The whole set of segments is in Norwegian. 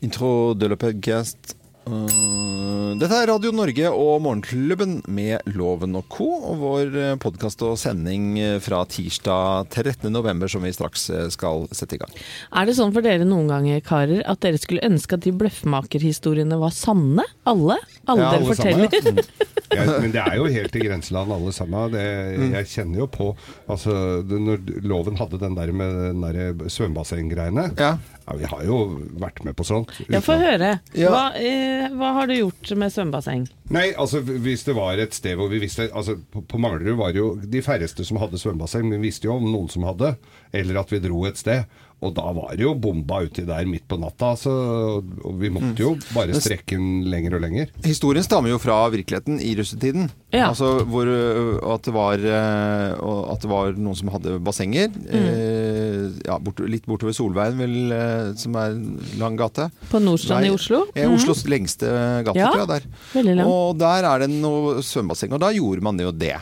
Intro de la podcast. Uh, dette er Radio Norge og Morgenklubben med Loven og co. Og vår podkast og sending fra tirsdag 13. november som vi straks eh, skal sette i gang. Er det sånn for dere noen ganger, karer, at dere skulle ønske at de bløffmakerhistoriene var sanne? Alle? Alle Ja, dere alle forteller? sammen, Ja, men det er jo helt i grenseland alle sammen. Det, jeg kjenner jo på altså, det, Når loven hadde den der med den der svømmebassenggreiene Ja. Ja, Vi har jo vært med på sånt. Ja, få høre. Ja. Hva, eh, hva har du gjort med svømmebasseng? Nei, altså hvis det var et sted hvor vi visste altså På, på Manglerud var det jo de færreste som hadde svømmebasseng, men vi visste jo om noen som hadde. Eller at vi dro et sted. Og da var det jo bomba uti der midt på natta. Så, vi måtte jo bare strekke den lenger og lenger. Historien stammer jo fra virkeligheten i russetiden. Ja. Altså hvor at det, var, at det var noen som hadde bassenger. Eh, ja, bort, litt bortover Solveien, vel, som er en lang gate. På Nordstrand i Oslo? Eh, Oslos lengste gate, Ja, tror jeg. Der. Og der er det noe svømmebasseng, og da gjorde man jo det.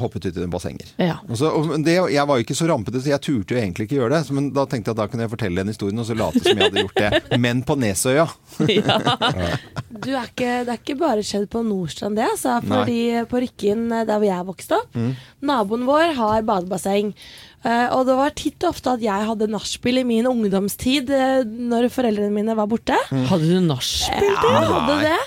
hoppet ut i bassenger. Ja. Og så, og det, jeg var jo ikke så rampete, så jeg turte jo egentlig ikke gjøre det. Men da tenkte jeg at da kunne jeg fortelle den historien, og så late som jeg hadde gjort det. Men på Nesøya. Du er ikke, det er ikke bare skjedd på Nordstrand, det. Altså, fordi på Rykken, eh, der hvor jeg vokste opp, naboen vår har badebasseng. Uh, og det var titt og ofte at jeg hadde nachspiel i min ungdomstid uh, når foreldrene mine var borte. Hadde du nachspiel? Ja, jeg hadde det.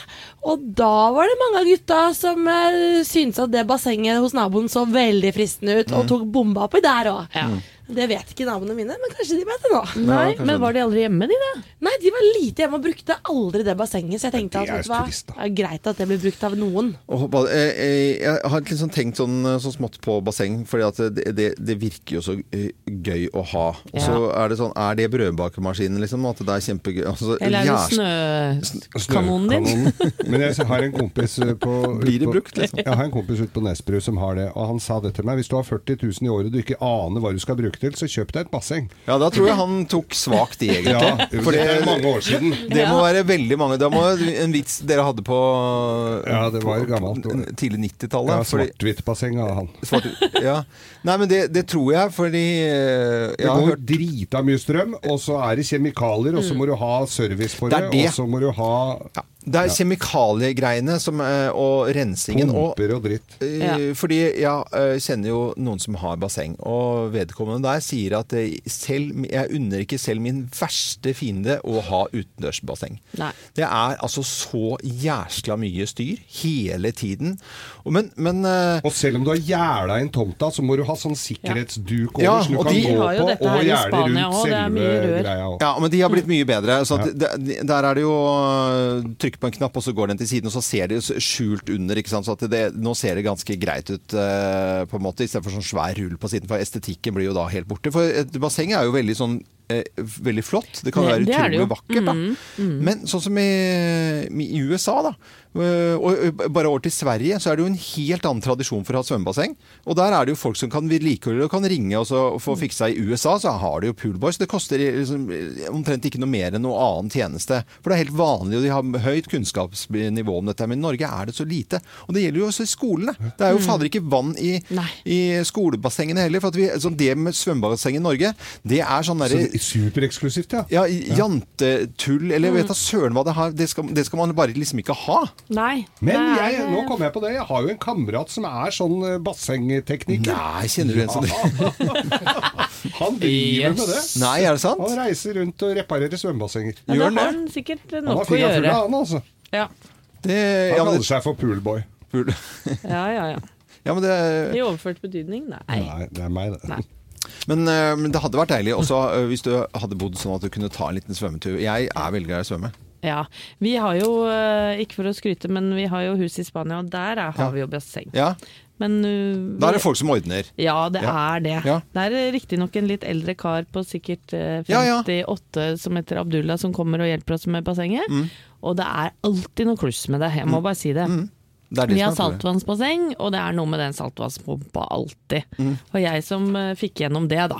Og da var det mange av gutta som uh, syntes at det bassenget hos naboen så veldig fristende ut, og tok bomba oppi der òg. Ja. Det vet ikke naboene mine, men kanskje de vet det nå. Nei, men var de aldri hjemme, de da? Nei, de var lite hjemme og brukte aldri det bassenget, så jeg tenkte at det var greit at det blir brukt av noen. Ba- eh, eh, jeg har liksom tenkt sånn, eh, så smått på basseng, for det, det, det virker jo så gøy å ha. Og så er det sånn, er det brødbakemaskinen liksom? At det er kjempegøy? Altså, Eller er det snøkanonen din? Snøkanonen. Men jeg har en kompis på Blir det brukt, liksom? Jeg har en kompis ute på Nesbru som har det, og han sa det til meg. Hvis du har 40 000 i året og du ikke aner hva du skal bruke til, så kjøp deg et basseng. Ja, da tror jeg han tok svakt i, egentlig. Ja, For det er mange år siden. det må være veldig mange. Det må en vits dere hadde på Ja, det var gammelt. Tidlig 90-tallet. Ja, Svart-hvitt-basseng av han. svart, ja. Nei, men det, det tror jeg, fordi jeg Det går hørt drita mye strøm, og så er det kjemikalier, og så må du ha service for Det det. og så må du ha ja, Det er kjemikaliegreiene som, eh, og rensingen. og pumper og dritt. Eh, Ja. Fordi jeg eh, kjenner jo noen som har basseng, og vedkommende der sier at selv, jeg unner ikke selv min verste fiende å ha utendørsbasseng. Det er altså så jæskla mye styr hele tiden. Og Men, men Og selv om du har gjerda inn tomta, så må du ha sånn sikkerhetsduk over, Ja, så du kan de gå på, og i gjerde rundt også, er selve greia. Ja, men de har blitt mye bedre. Så at det, der er det jo øh, Trykk på en knapp, og så går den til siden, og så ser det skjult under. ikke sant? Så det, nå ser det ganske greit ut, uh, på en måte, istedenfor sånn svær rull på siden. For estetikken blir jo da helt borte. For et basseng er jo veldig sånn Veldig flott. Det kan Det- være det det utrolig vakkert. mm. Men sånn som i, i USA, da. øh, Og øh, bare over til Sverige, så er det jo en helt annen tradisjon for å ha svømmebasseng. Og der er det jo folk som kan vedlikeholde og kan ringe og så få fiksa. I USA så har de jo poolboys. Det koster liksom, omtrent ikke noe mer enn noe annen tjeneste. For det er helt vanlig, og de har høyt kunnskapsnivå om dette. Men i Norge er det så lite. Og det gjelder jo også i skolene. Det er jo fader ikke vann i, i skolebassengene heller. For at vi, altså det med svømmebasseng i Norge, det er sånn Så derre er Supereksklusivt, ja. ja, jantetull, eller vet da søren hva det har. Det skal, det skal man bare liksom ikke ha. Nei. Men det er- jeg, nå kom jeg på det. Jeg har jo en kamerat som er sånn eh, bassengtekniker. Nei, kjenner du en sånn Han driver Yes. med det. Nei, er det sant? Han reiser rundt og reparerer svømmebassenger. Ja, Gjør da han har det? han sikkert Han nok har å fingra fulle, gjøre. han altså. Ja, Det, Han ja, men kaller det, seg for poolboy. ja, ja. ja. ja, men det I overført betydning? Nei. Nei, det er meg, det. Nei. Men, eh, men det hadde vært deilig også eh, hvis du hadde bodd sånn at du kunne ta en liten svømmetur. Jeg er veldig glad i å svømme. Ja. Vi har jo, eh, ikke for å skryte, men vi har jo hus i Spania, og der er, har Ja. vi jo basseng. Ja, Men uh, Da er det folk som ordner. Ja, det Ja. er det. Ja. Det er riktignok en litt eldre kar på sikkert 58 Ja, ja. 58 som heter Abdullah som kommer og hjelper oss med bassenget. Mm. Og det er alltid noe kluss med det, jeg må bare si det. Det er det Vi har saltvannsbasseng, og det er noe med den saltvannspumpa alltid. Mm. Og jeg som eh, fikk gjennom det, da.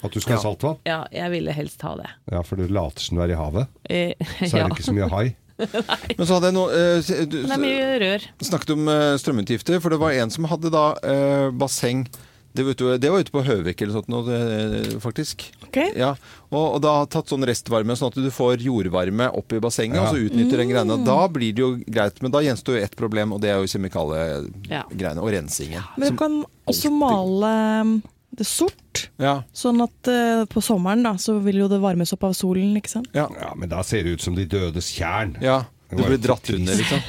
At du skal ha Ja. saltvann? Ja, jeg ville helst ha det. Ja, for du later som du er i havet. Eh, Så er ja. det ikke så mye hai. Men så hadde jeg noe eh, du, det er mye rør. snakket om eh, strømutgifter, for det var en som hadde da eh, basseng Det var ute, det var ute på Høvik eller sånt noe, det, faktisk. Ok. Ja, og, og da har tatt sånn restvarme, sånn at du får jordvarme opp i bassenget, Ja. og så utnytter den greiene. Da blir det jo greit, men da gjenstår jo ett problem, og det er jo Ja. kjemikaliegreiene og rensingen. Men du kan også male um, det sort, ja, sånn at uh, på sommeren da, så vil jo det varmes opp av solen, ikke sant? ja, Ja, men da ser det ut som De dødes tjern. ja. Du Det blir dratt under, liksom.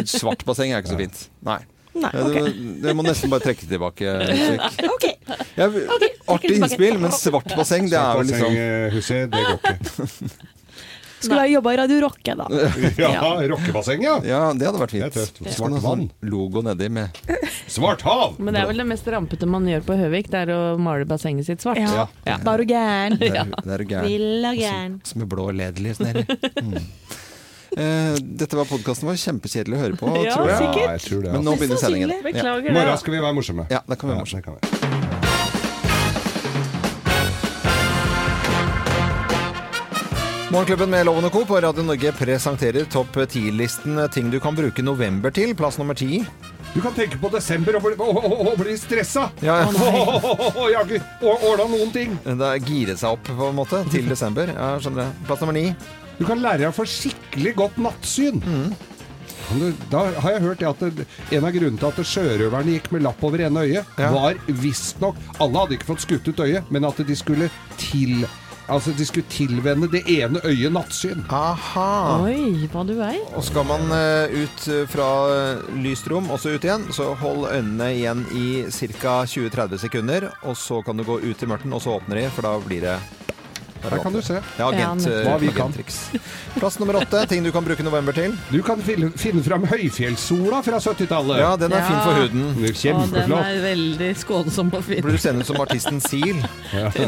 Et svart basseng er ikke så fint. Nei. Nei, okay. det, det må nesten bare trekke tilbake. Okay. Ok. Ja, okay. artig innspill, men svart basseng, det er vel liksom Bassenghuset, det går ikke. Skulle jeg jobba i Radio Rocke, da. Ja, rockebasseng, ja. Ja, det hadde vært fint. Det er tøft. Svart ha vann. sånn Logo nedi med Svart hav! Men det er vel det mest rampete man gjør på Høvik, det er å male bassenget sitt svart. Ja, Ja. da er du gæren. Det er, det er jo. Vill og gæren. Som med blå lederlys nedi. Mm. Eh, dette var podkasten vår. Kjempekjedelig å høre på, Ja, tror jeg. sikkert. Ja, jeg tror det. Men Altså. nå begynner sendingen. Ja. I morgen skal vi være morsomme. Ja, det kan vi være morsomme. det kan vi. Morgenklubben med Loven og Co. på Radio Norge presenterer topp 10-listen ting du kan bruke november til. Plass nummer ti. Du kan tenke på desember og bli, og, og, og bli stressa. Ja, ja. Oh, ordna noen ting. Det er gire seg opp på en måte til desember. Ja, skjønner jeg. Plass nummer ni. Du kan lære deg å få skikkelig godt nattsyn. Mm. Da har jeg hørt det at det, en av grunnene til at sjørøverne gikk med lapp over ene øyet, Ja. var visstnok Alle hadde ikke fått skutt ut øyet, men at de skulle til Altså, de skulle tilvenne det ene øyet nattsyn. Aha. Oi, hva du er. Og skal man uh, ut eh, fra eh, lyst rom, og så ut igjen, så hold øynene igjen i ca. 20-30 sekunder. Og så kan du gå ut i mørket, og så åpner de, for da blir det Her kan du se. Ja, agent, Ja, eh, Hva vi kan. Plass nummer åtte. Ting du kan bruke november til. Du kan finne, finne fram høyfjellssola fra 70-tallet. Ja, den er Ja. fin for huden. Det er den er veldig skånsom og fin. Blir du sendt ut som artisten Seal. Ja.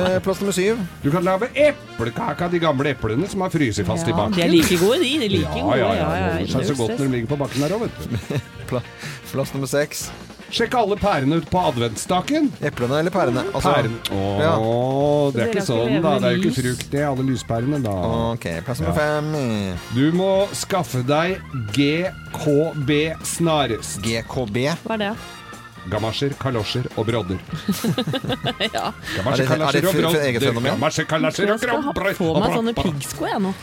Eh, plass nummer syv. Du kan lage eplekake av de gamle eplene som har fryst fast i bakken. de er like gode, de. De like ja, gode. ja, ja. ja, ja, Det er så godt når de ligger på bakken her òg, vet du. Plass nummer seks. Sjekk alle pærene ut på adventsstaken. Eplene eller pærene? Altså, Pæren. Åh, ja. det er ikke sånn, da. Det er jo ikke frukt, det er alle lyspærene, da. Ok, plass nummer fem. Du må skaffe deg GKB snarest. GKB. Hva er det? Gamasjer, kalosjer og brodder. Ja. Gamasjer, Er og brodder. Gamasjer, kalosjer og brodder. kalosjer Jeg skal ha på meg sånne piggsko, jeg nå.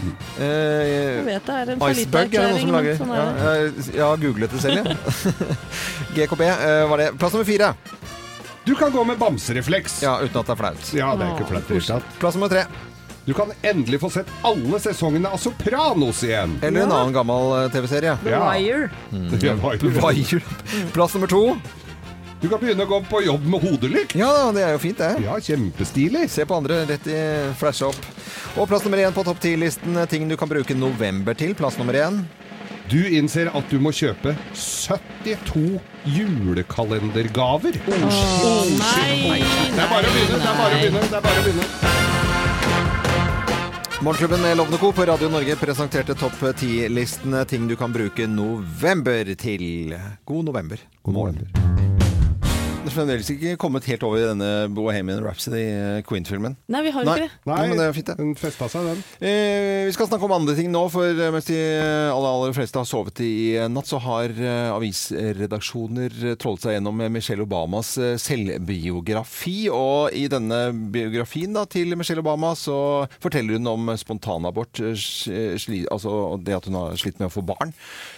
Eh, vet det er en Iceberg er det noen som lager. sånn Ja, er jeg, jeg har googlet det selv, jeg. GKB eh, var det. Plass nummer fire. Du kan gå med bamserefleks. Ja, uten at det er flaut. Ja, det er ikke flaut i det hele tatt. Plass nummer tre. Du kan endelig få sett alle sesongene av Sopranos igjen. Eller en annen gammel eh, TV-serie. The Ja. Wire. Var Wire. Plass nummer to. Du kan begynne å gå på jobb med hodelykt. Ja, det er jo fint, det. Ja, kjempestilig. Se på andre rett i flashe opp. Og plass nummer én på topp ti-listen. Ting du kan bruke november til. Plass nummer én. Du innser at du må kjøpe 72 julekalendergaver. Å nei! Det er bare å begynne. Det er bare å begynne. Det er bare å begynne. Morgenklubben med Lovende Co. på Radio Norge presenterte topp ti-listene ting du kan bruke november til. God november. God morgen. Er fremdeles ikke kommet helt over i denne Bohemian Rhapsody eh, Queen-filmen. Nei, vi har Nei. ikke det. Nei, men det er fint, det. den festa seg, den. Eh, vi skal snakke om andre ting nå, for eh, mens de aller, aller fleste har sovet i eh, natt, så har eh, avisredaksjoner eh, seg gjennom eh, Michelle Obamas eh, selvbiografi. Og i denne biografien da, til Michelle Obama så forteller hun om spontanabort, eh, altså det at hun har slitt med å få barn.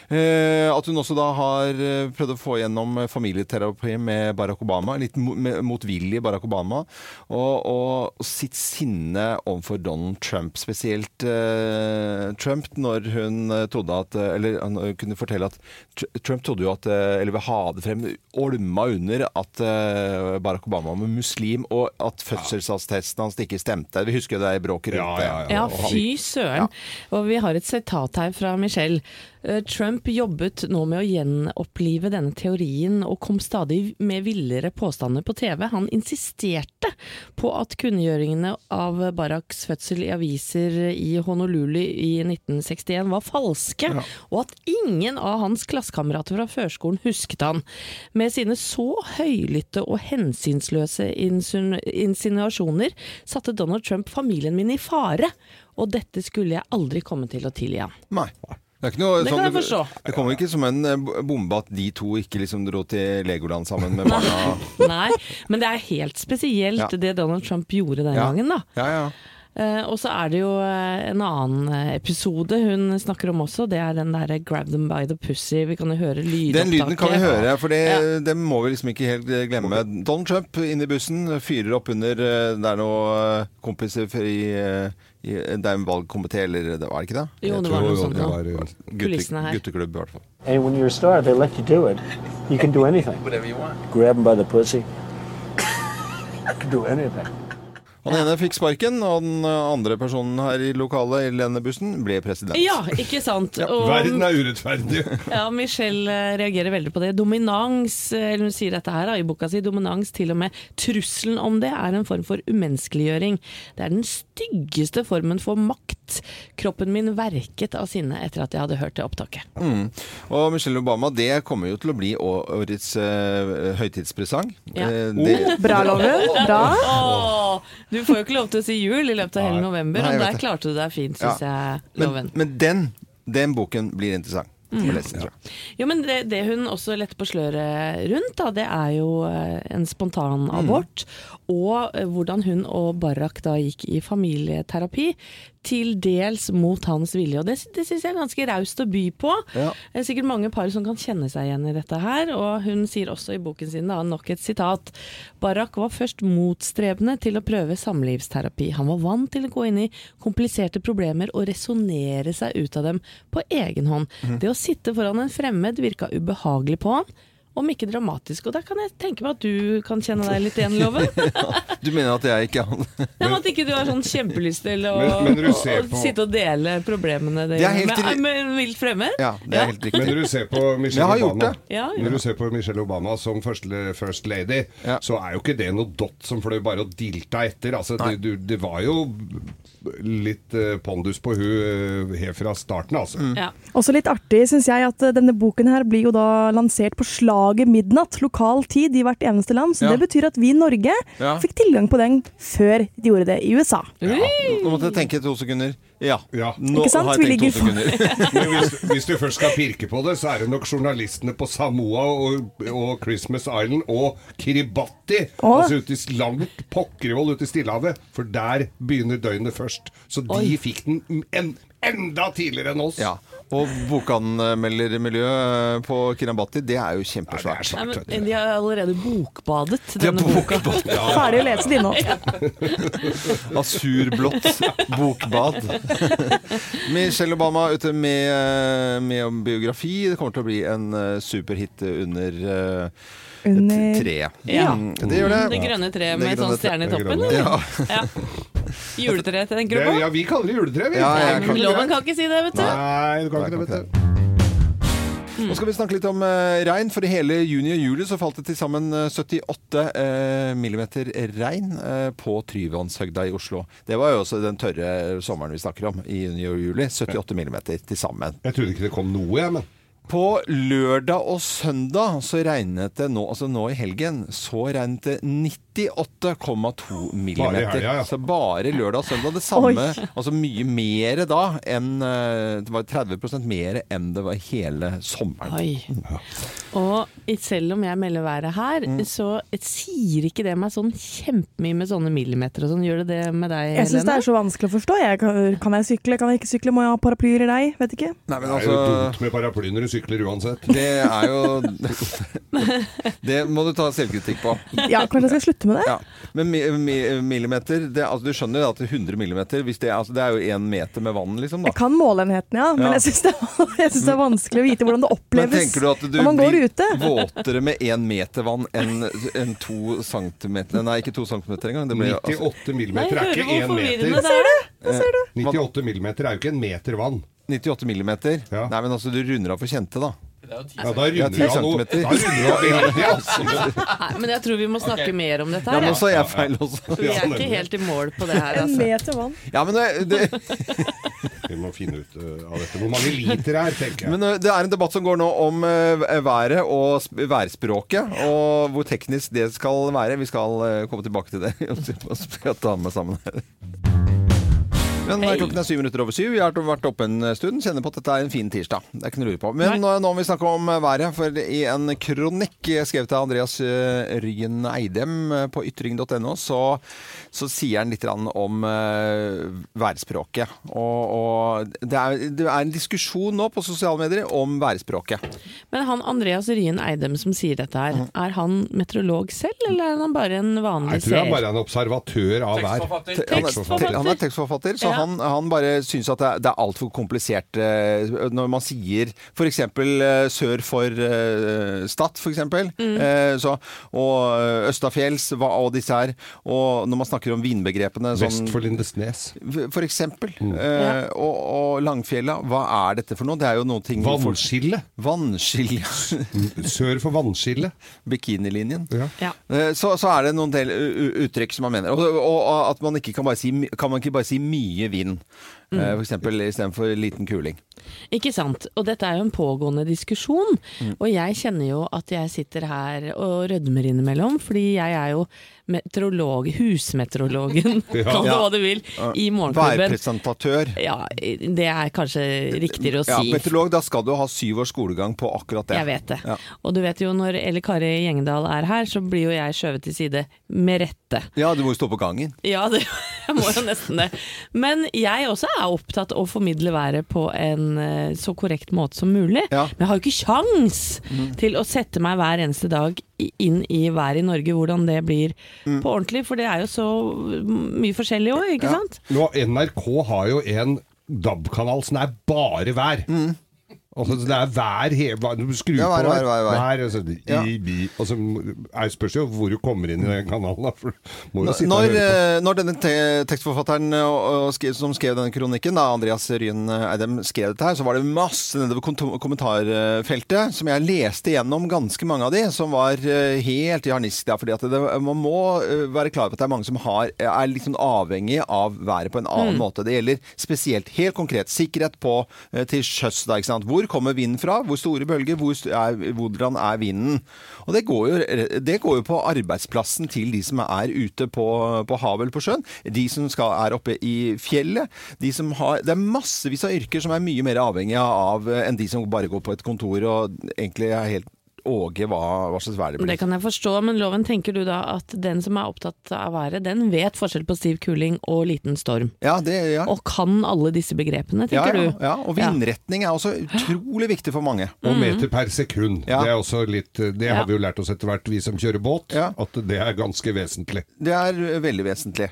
Eh, at hun også da har eh, prøvd å få gjennom familieterapi med Barack Obama, litt motvillig Barack Obama, og, og sitt sinne overfor Donald Trump, spesielt eh, Trump, når hun eh, trodde at eh, Eller han eh, kunne fortelle at Trump trodde jo at eh, Eller vil ha det frem, olma under at eh, Barack Obama var muslim, og at fødselsattesten hans ikke stemte. Vi husker jo det bråket rundt Ja, ja, Ja, ja, fy søren. Og vi har et sitat her fra Michelle. Eh, Trump jobbet nå med å gjenopplive denne teorien og kom stadig med villere påstander på TV. Han insisterte på at kunngjøringene av Baracks fødsel i aviser i Honolulu i 1961 var falske, og at ingen av hans klassekamerater fra førskolen husket han. Med sine så høylytte og hensynsløse insinuasjoner satte Donald Trump familien min i fare, og dette skulle jeg aldri komme til å tilgi han. Nei. Det noe, Det sånn, forstå. Det kommer ikke som en eh, bombe at de to ikke liksom dro til Legoland sammen med barna. Nei, men det er helt spesielt Ja. det Donald Trump gjorde den Ja. gangen, da. Ja, ja. Eh, og så er det jo eh, en annen episode hun snakker om også. Det er den derre 'Grab them by the pussy'. Vi kan jo høre lydopptaket. Den lyden kan vi høre, for det, det må vi liksom ikke helt glemme. Donald Trump inne i bussen, fyrer opp under Det er noe kompiser i Det er en valgkomité, eller det var det ikke det? Jo, det var noe sånt. Ja. nå. var, Gutte, kulissene her. gutteklubb, i hvert fall. And when you're a star, they let you do it. You can do anything. Whatever you want. Grab them by the pussy. I can do anything. Han ene fikk sparken, og den andre personen her i lokalet i denne bussen ble president. Ja, ikke sant. Og- Verden er urettferdig. Ja, Michelle eh, reagerer veldig på det. Dominans, eh, eller hun sier dette her da, i boka si, dominans, til og med trusselen om det, er en form for umenneskeliggjøring. Det er den styggeste formen for makt. Kroppen min verket av sinne etter at jeg hadde hørt det opptaket. Mm. Og Michelle Obama, det kommer jo til å bli årets uh, høytidspresang. Ja. Eh, det, Bra, Loven. Bra. Du får jo ikke lov til å si jul i løpet av hele november, Nei, og der klarte du deg fint, Ja. jeg, men, Loven. men den, den boken blir interessant. Mm. lese, ja. Jo, men det, det hun også letter på sløret rundt, da, det er jo eh, en spontan Mm. abort. Og eh, hvordan hun og Barrak da gikk i familieterapi. Til dels mot hans vilje. Og det, det syns jeg er ganske raust å by på. Ja. Det er sikkert mange par som kan kjenne seg igjen i dette her. Og hun sier også i boken sin da, nok et sitat. Barak var først motstrebende til å prøve samlivsterapi. Han var vant til å gå inn i kompliserte problemer og resonnere seg ut av dem på egen hånd. Mm. Det å sitte foran en fremmed virka ubehagelig på han. Om ikke dramatisk. Og der kan jeg tenke meg at du kan kjenne deg litt igjen, Loven. Du mener at jeg ikke har Ja, men at ikke du har sånn kjempelyst til å, Men- men å på- sitte og dele problemene Det helt med, med en vilt fremmed? Ja, det er Ja. helt Men når du ser på Michelle Obama. Ja, ja. Når du ser på Michelle Obama som first, first lady, Ja. så er jo ikke det noe dott som fløy bare og dilta etter. Altså, det, du, det var jo litt eh, pondus på hun eh, helt fra starten, altså. Mm. Ja. Også litt artig syns jeg at eh, denne boken her blir jo da lansert på slaget midnatt, lokal tid i hvert eneste land. Så Ja. det betyr at vi i Norge Ja. fikk tilgang på den før de gjorde det i USA. Nå måtte jeg tenke to sekunder. Ja. Ja. Nå Ikke sant? har jeg Vi tenkt to sekunder. Men hvis, hvis du først skal pirke på det, så er det nok journalistene på Samoa og, og Christmas Island og Kiribati. Åh. Altså ute i langt pokkervoll ute i Stillehavet. For der begynner døgnet først. Så de fikk den en, enda tidligere enn oss. Ja. Og bokanmeldermiljøet på Kiribati, det er jo kjempesvært. Ja, er svært, Nei, men, de har allerede bokbadet De denne boka. bokbad. Ferdig å lese det nå. Asurblått bokbad. Michelle Obama ute med, med biografi. Det kommer til å bli en eh, superhit under eh, et Under tre. Ja. Mm, det gjør det. Det grønne treet med grønne sånn stjerne i toppen? eller? Ja. Ja. Juletre, tenker den du på? ja, vi kaller det juletre, vi. Ja, jeg kan- Loven kan ikke si det, vet du. Nei, du kan ikke det, vet du. Nå skal vi snakke litt om eh, regn, for i hele juni og juli så falt det til sammen eh, 78 eh, millimeter regn eh, på Tryvannshøgda i Oslo. Det var jo også den tørre sommeren vi snakker om, i juni og juli. 78 millimeter til sammen. Jeg trodde ikke det kom noe, jeg, men På lørdag og søndag så regnet det nå, altså nå i helgen, så regnet det 98,2 millimeter. helga, ja. Så bare lørdag og søndag. Det samme, Oi. altså mye mer da enn eh, Det var 30% mer enn det var hele sommeren. Oi. Og selv om jeg melder været her, Mm. så sier ikke det meg sånn kjempemye med sånne millimeter og sånn. Gjør det det med deg, Jeg syns det er så vanskelig å forstå. Jeg kan, kan jeg sykle, kan jeg ikke sykle? Må jeg ha paraplyer i deg? Vet ikke. Nei, men det er jo altså dumt med paraply når du sykler uansett. Det er jo Det må du ta selvkritikk på. Ja, kanskje jeg skal slutte med det? Ja. Men mi, mi, millimeter det, altså, Du skjønner at 100 millimeter hvis det, altså, det er jo én meter med vann, liksom. da Jeg kan måleenheten, ja, men jeg syns det, det er vanskelig å vite hvordan det Men oppleves tenker du at du når man går blir ute. våtere med én meter vann enn en to centimeter Nei, ikke to centimeter engang. Det blir, altså, 98 millimeter er ikke én meter. Ser du? 98 millimeter er jo ikke en meter vann. 98 millimeter. Ja. Nei, men altså, du runder av for kjente, da. Ja, da runder 10 du av noe. centimeter. Da runder av veldig, altså. Nei, men jeg tror vi må snakke mer om dette Ja, her. men Ja, så er jeg feil også. Vi er ikke helt i mål på det her, En altså. meter vann. Ja, men det, det, Vi må finne ut uh, av dette. Hvor mange liter er, tenker jeg. men uh, det er en debatt som går nå om uh, været og sp- værspråket, og hvor teknisk det skal være. Vi skal uh, komme tilbake til det. på- skal ta med sammen her. Men Hei. klokken er syv minutter over syv. Vi har vært oppe en stund. Kjenner på at dette er en fin tirsdag. Det er ikke noe å lure på. Men Nei. nå, nå må vi snakke om været. For i en kronikk skrevet av Andreas eh, Ryen Eidem eh, på ytring.no, så, så sier han litt om eh, værspråket. Og, og det, er, det er en diskusjon nå på sosiale medier om værspråket. Men han Andreas Ryen Eidem som sier dette her, er han meteorolog selv, eller er han bare en vanlig Jeg tror han bare er en observatør av vær. Han er, Tekstforfatter. han er tekstforfatter, så Ja. Han, han bare syns at det er, det er altfor komplisert eh, når man sier f.eks. Uh, sør for uh, Stad, f.eks. Mm. Eh, så, og eh, Østafjells hva- og disse her. Og når man snakker om vinbegrepene sånn, Vest for Lindesnes. For eksempel. Mm. Eh, og, og Langfjella, hva er dette for noe? Det er jo noen ting Vannskille. Vannskille. Sør for vannskille. Bikinilinjen. Ja. Ja. Eh, Så, så er det noen del uttrykk som man mener. Og, og, og at man ikke kan bare si, kan man ikke bare si mye vind. Mm. F.eks. For eksempel istedenfor liten kuling. Ikke sant. Og dette er jo en pågående diskusjon. Mm. Og jeg kjenner jo at jeg sitter her og rødmer innimellom, fordi jeg er jo meteorolog, husmeteorologen, kall det Ja. hva du vil, i Morgenklubben. Værpresentatør. Ja, det er kanskje riktigere å si. Ja, meteorolog, da skal du ha syv års skolegang på akkurat det. Jeg vet det. Ja. Og du vet jo når Elle Kari Gjengdal er her, så blir jo jeg skjøvet til side med rette. Ja, du må jo stå på gangen. Ja, det, jeg må jo nesten det. Men jeg også er opptatt av å formidle været på en eh, så korrekt måte som mulig. Ja. Men jeg har jo ikke kjangs til å sette meg hver eneste dag inn i været i Norge, hvordan det blir på ordentlig. For det er jo så mye forskjellig òg, ikke sant? Nå, NRK har jo en DAB-kanal som er bare vær. Altså, det er vær hele Skru skrur Ja, vær, på vær, vær, vær. Altså, så, Ja. i, bi, og så er spørs jo hvor du kommer inn i den kanalen. Da, for må jo sitte Når, eh, når denne te tekstforfatteren eh, og, og skrev, som skrev denne kronikken, da, Andreas Ryen Eidem, skrev dette her, så var det masse nedover kommentarfeltet som jeg leste gjennom ganske mange av de, som var eh, helt i harnisk. Da, fordi at det, man må eh, være klar over at det er mange som har, er sånn avhengig av været på en annen måte. Det gjelder spesielt helt konkret sikkerhet på, eh, til sjøs. Da, ikke sant? Hvor kommer vinden fra? Hvor store bølger? Hvor, st- er, hvordan er vinden? Og det går, jo, det går jo på arbeidsplassen til de som er ute på, på havet eller på sjøen. De som skal, er oppe i fjellet. De som har, det er massevis av yrker som er mye mer avhengige av enn de som bare går på et kontor og egentlig er helt åge hva, hva slags vær det blir. Det kan jeg forstå, men loven tenker du da at den som er opptatt av været, den vet forskjell på stiv kuling og liten storm? Ja, det, ja. Og kan alle disse begrepene, tenker ja, du? ja, og vindretning er også utrolig viktig for mange. Og meter per sekund. Ja. Det er også litt Det Ja. har vi jo lært oss etter hvert, vi som kjører båt, Ja. at det er ganske vesentlig. Det er øh, veldig vesentlig.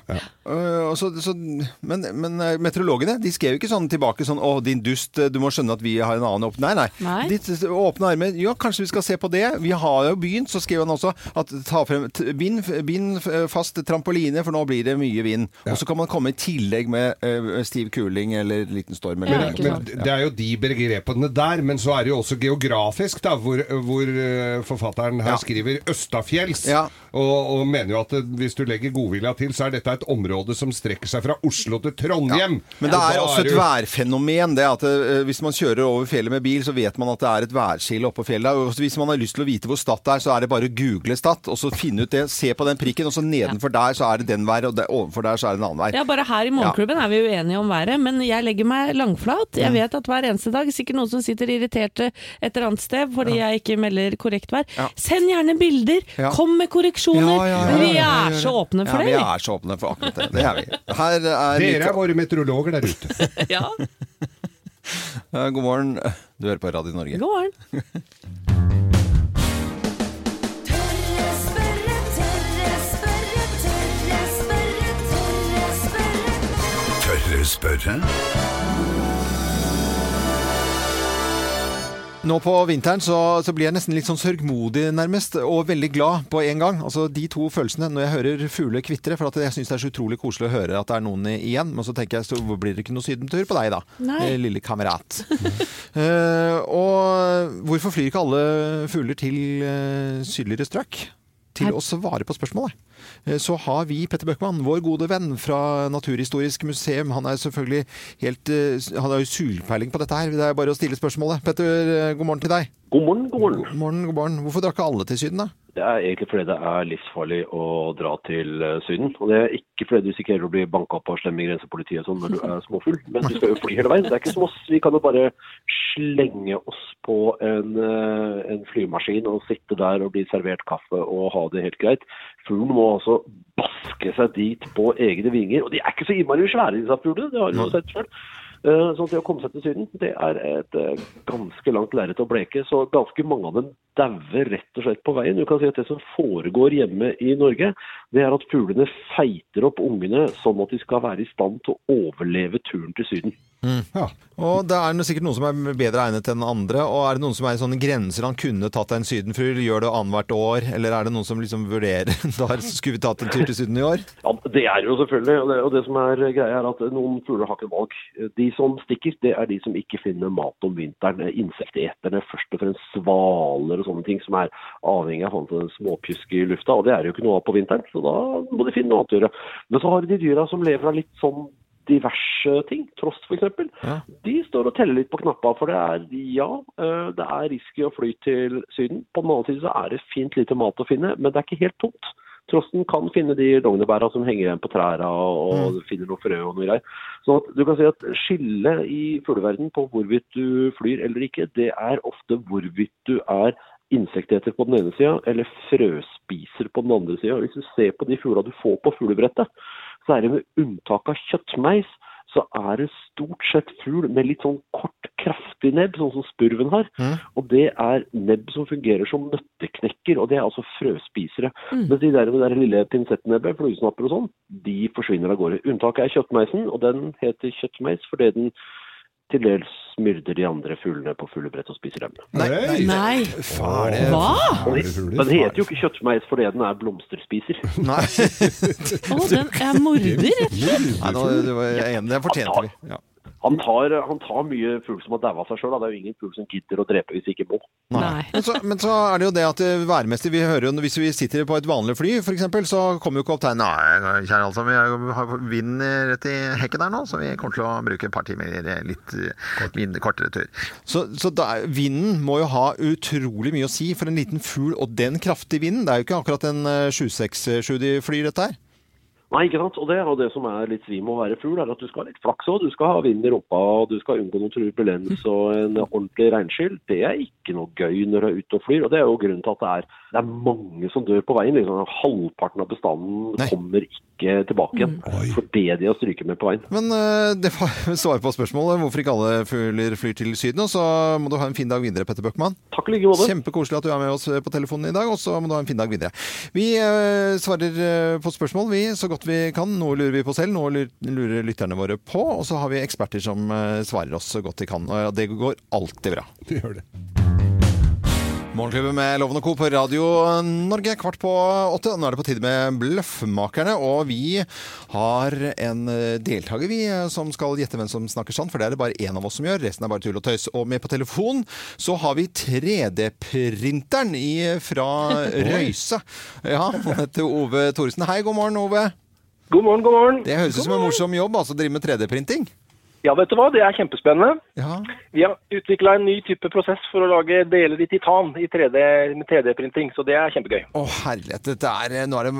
Og så, så, men, men øh, meteorologene de skrev jo ikke sånn tilbake sånn 'Å, din dust, du må skjønne at vi har en annen åpne Nei, nei. Nei. Ditt åpne armer. Ja, kanskje vi skal se på det. Vi har jo begynt, så skrev han også at ta frem bind, bind fast trampoline, for nå blir det mye vind. Og så kan man komme i tillegg med uh, stiv kuling eller liten storm. Ja, Eller, ikke Men det er jo de begrepene der, men så er det jo også geografisk, da, hvor, hvor eh, forfatteren her Ja. skriver Østafjells. Ja. Og, og mener jo at hvis du legger godvilja til, så er dette et område som strekker seg fra Oslo til Trondheim. Men det er også et værfenomen. det at øh, Hvis man kjører over fjellet med bil, så vet man at det er et værskille oppå fjellet. Og hvis man har lyst til å vite hvor Stad er, så er det bare å google Stad, og så finne ut det. Se på den prikken, og så nedenfor der så er det den vær, og der, ovenfor der så er det en annen vær. Ja, bare her i Morgenklubben er vi uenige om været, men jeg legger meg langflat. Jeg vet at hver eneste dag sikkert noen som sitter irriterte et eller annet sted fordi jeg ikke melder korrekt vær. Ja. Send gjerne bilder! Ja. Kom med korreksjoner! Ja, ja, ja, vi ja, ja, er så åpne for ja, det. vi er så åpne for akkurat det. Det er vi. Her er Dere er våre meteorologer der ute. Ja, God morgen. Du hører på Radio Norge. god morgen. spørre. Nå på vinteren så, så blir jeg nesten litt sånn sørgmodig nærmest, og veldig glad på en gang. Altså de to følelsene når jeg hører fugler kvitre, for at jeg syns det er så utrolig koselig å høre at det er noen igjen. Men så tenker jeg så blir det ikke noe sydentur på deg da, Nei. eh, lille kamerat. uh, og hvorfor flyr ikke alle fugler til uh, sydligere strøk? Til å svare på spørsmålet. Eh, Så har vi Petter Bøckmann, vår gode venn fra Naturhistorisk museum. Han er selvfølgelig helt eh, Han har jo sulpeiling på dette her. Det er bare å stille spørsmålet. Petter, eh, god morgen til deg. God morgen, god morgen. God morgen, god morgen. Hvorfor drar ikke alle til Syden, da? Det er egentlig fordi det er livsfarlig å dra til Syden. Og det er ikke fordi du risikerer å bli banka opp av slemme grensepolitiet sånn når du er småfull, men du skal jo fly hele veien. Det er ikke som oss. Vi kan jo bare slenge oss på en, en flymaskin og sitte der og bli servert kaffe og ha det helt greit. Fuglen må altså baske seg dit på egne vinger. Og de er ikke så innmari svære, disse fuglene. Det har du jo sett selv. Eh, Så det å komme seg til Syden, det er et eh, ganske langt lerret å bleke. Så ganske mange av dem dauer rett og slett på veien. Du kan si at det som foregår hjemme i Norge, det er at fuglene feiter opp ungene sånn at de skal være i stand til å overleve turen til Syden. Og det er sikkert noen som er bedre egnet enn andre. Og er det noen som er i sånne grenser han kunne tatt en sydenfugl, gjør det annethvert år? Eller er det noen som liksom vurderer da skulle vi tatt en tur til Syden i år? Ja, Det er jo selvfølgelig. Og det, og det som er greia, er at noen fugler har ikke valg. De som stikker, det er de som ikke finner mat om vinteren. Insekteterne, først og fremst svaler og sånne ting, som er avhengig av sånn småpjusk i lufta. Og det er jo ikke noe av på vinteren, så da må de finne noe annet å gjøre. Men så har de dyra som lever av litt sånn diverse ting, trost f.eks. De står og teller litt på knappa, for det er ja, eh, det er risky å fly til Syden. På den annen side så er det fint lite mat å finne, men det er ikke helt tomt. Trosten kan finne de lognebæra som henger igjen på trærne, og finner noe frø og noe greier. Så du kan si at skillet i fugleverden på hvorvidt du flyr eller ikke, det er ofte hvorvidt du er insekteter på den ene sida, eller frøspiser på den andre sida. Hvis du ser på de fugla du får på fuglebrettet, så er det med unntak av kjøttmeis, så er det stort sett fugl med litt sånn kort, kraftig nebb, sånn som spurven har. Og det er nebb som fungerer som nøtteknekker, og det er altså frøspisere. Mens de der med der lille pinsettnebbet, fluesnapper og sånn, de forsvinner av gårde. Unntaket er kjøttmeisen, og den heter kjøttmeis fordi den til dels myrder de andre fuglene på fuglebrett og spiser dem. Nei, nei, Nei. Det- Hva? Den den heter jo ikke kjøttmeis fordi den er blomsterspiser. Nei. Å, den er morder, rett og slett. Nei, nå, det var jeg er enig, det fortjente vi. Ja. Han tar, han tar mye fugl som har daua seg sjøl. Det er jo ingen fugl som gidder å drepe hvis ikke må. Nei. Men så, men så er det jo det at værmester Vi hører jo hvis vi sitter på et vanlig fly, f.eks., så kommer jo kapteinen Nei, kjære altså, vi har vind rett i hekken der nå, så vi kommer til å bruke et par timer eh, litt eh, vind, kortere tur. Så, så da, er- vinden må jo ha utrolig mye å si for en liten fugl, og den kraftige vinden. Det er jo ikke akkurat en eh, 767 de flyr, dette her. Nei, ikke sant? Og det og det som er litt svim med å være fugl, er at du skal ha litt flaks òg. Du skal ha vind i rumpa, og du skal unngå noe turbulens og en ordentlig regnskyll. Det er ikke noe gøy når du er ute og flyr, og det er jo grunnen til at det er, det er mange som dør på veien. Liksom, halvparten av bestanden Nei. kommer ikke tilbake igjen fordi de har stryket med på veien. Men uh, det var svar på spørsmålet hvorfor ikke alle fugler flyr til Syden. Og så må du ha en fin dag videre, Petter Bøckmann. Takk i like måte. Kjempekoselig at du er med oss på telefonen i dag, og så må du ha en fin dag videre. Vi uh, svarer eh, på spørsmål, vi, så godt vi kan. Noe lurer vi på selv, noe lurer lytterne våre på. Og så har vi eksperter som eh, svarer oss så godt de kan. Og det går alltid bra. Det gjør det. Morgenklubben med Loven og Co. på Radio Norge, kvart på åtte. Nå er det på tide med Bløffmakerne, og vi har en eh, deltaker vi eh, som skal gjette hvem som snakker sant, for det er det bare én av oss som gjør. Resten er bare tull og tøys. Og med på telefon så har vi 3D-printeren fra Røyse. Ja, han heter Ove Thoresen. Hei, god morgen, Ove. God morgen, god morgen. Det høres ut som en morsom jobb, altså å drive med 3D-printing. Ja, vet du hva? Det er kjempespennende. Ja. Vi har utvikla en ny type prosess for å lage deler i titan i 3D, med 3D-printing, så det er kjempegøy. Å, herlighet. Dette er Nå er det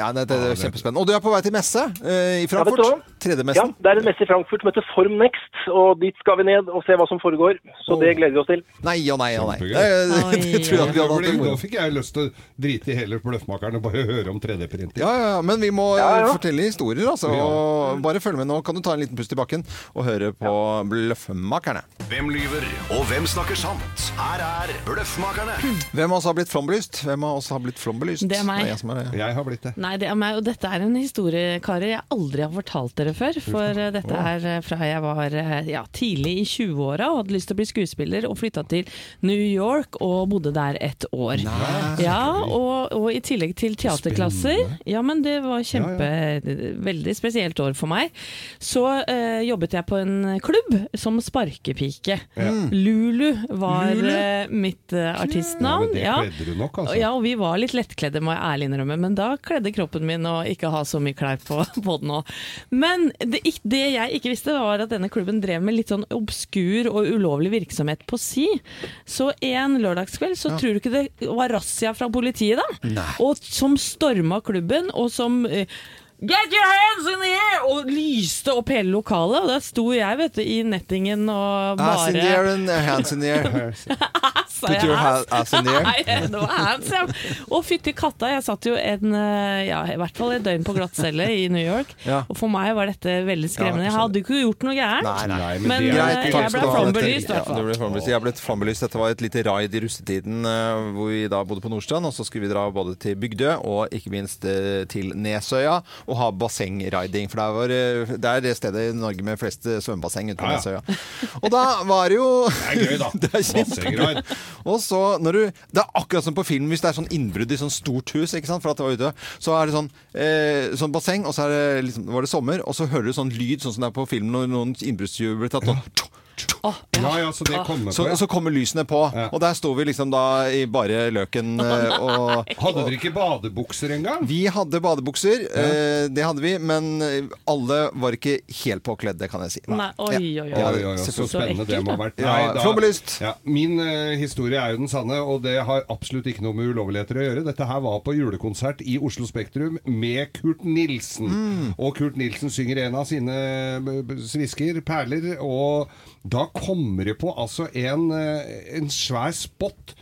Ja, det, det er kjempespennende. Og du er på vei til messe eh, i Ja, vet du Frankfurt. Ja, 3D-messen. Det er en messe i Frankfurt som heter Form Next, og dit skal vi ned og se hva som foregår. Så det gleder vi oss til. Nei og nei og nei. Kjempegøy. Det, det tror jeg vi hadde hatt Nå fikk jeg lyst til å drite i hele Bløffmakeren og bare høre om 3D-printing. Ja, ja, ja, men vi må Ja, ja. eh, fortelle historier, altså. Og bare følg med nå. Kan du ta en liten pust i bakken og høre på Bløffmakerne. Hvem lyver, og hvem snakker sant? Her er Bløffmakerne. Hvem av oss har blitt flombelyst? Hvem av oss har blitt flombelyst? Det er meg. Det er jeg som er det. Jeg har blitt det. Nei, det er meg, og dette er en historie, karer, jeg aldri har fortalt dere før. For Uf, dette er eh, fra jeg var eh, ja, tidlig i 20-åra og hadde lyst til å bli skuespiller, og flytta til New York og bodde der et år. Ja, og, og i tillegg til teaterklasser. Ja, men det var kjempe Veldig spesielt år for meg. Så eh, jobbet jeg på en klubb som sparkepike. Lulu var Lulu, eh, mitt eh, artistnavn. Ja, det kledde du nok, altså. Ja, og vi var litt lettkledde, må jeg ærlig innrømme, men da kledde kroppen min å ikke ha så mye klær på, på den òg. Men det, det jeg ikke visste, var at denne klubben drev med litt sånn obskur og ulovlig virksomhet på si. Så en lørdagskveld så tror du ikke det var razzia fra politiet, da? Og som storma klubben, og som eh, Get your hands in the air! Og lyste opp hele lokalet. Og der sto jeg vet du, i nettingen og bare Ass in the air and hands in the air. Put your ass? ass in the air. Var hands, ja. Og fytti katta, jeg satt jo en, eh, ja, i hvert fall et døgn på glattcelle i New York. Ja. Og for meg var dette veldig skremmende. Jeg hadde jo ikke gjort noe gærent. Nei, nei. Men, det er- eh, Greit, jeg ble flombelyst. Ja. Jeg ble flambelyst. Dette var et lite raid i russetiden eh, hvor vi da bodde på Nordstrand. Og så skulle vi dra både til Bygdø og ikke minst eh, til Nesøya og ha bassengriding. For det, var, det er det stedet i Norge med flest eh, svømmebasseng ute på Ja, ja. Nesøya. Og da var det jo Det er gøy, da. Det er kjempegøy. Og så når du Det er akkurat som på film hvis det er sånn innbrudd i sånn stort hus, ikke sant? For at det var ute. Så er det sånn, eh, sånn basseng, og så er det liksom, var det sommer, og så hører du sånn lyd, sånn som det er på film når noen innbruddstyver blir tatt. Sånn, Åh, Ja, ja, så det kommer så, på. ja. så kommer lysene på, Ja. og der sto vi liksom da i bare løken. eh, og Hadde dere ikke badebukser engang? vi hadde badebukser, eh, det hadde vi, men eh, alle var ikke helt påkledde, kan jeg si. Nei, oi, oi, oi. Ja, Oi, oi, oi, så spennende det ekkelt, må ha vært. Ja, flombelyst. ja, min uh, historie er jo den sanne, og det har absolutt ikke noe med ulovligheter å gjøre. Dette her var på julekonsert i Oslo Spektrum med Kurt Nilsen. Mm. Og Kurt Nilsen synger en av sine svisker, perler, og da kommer det på altså en, eh, en svær spot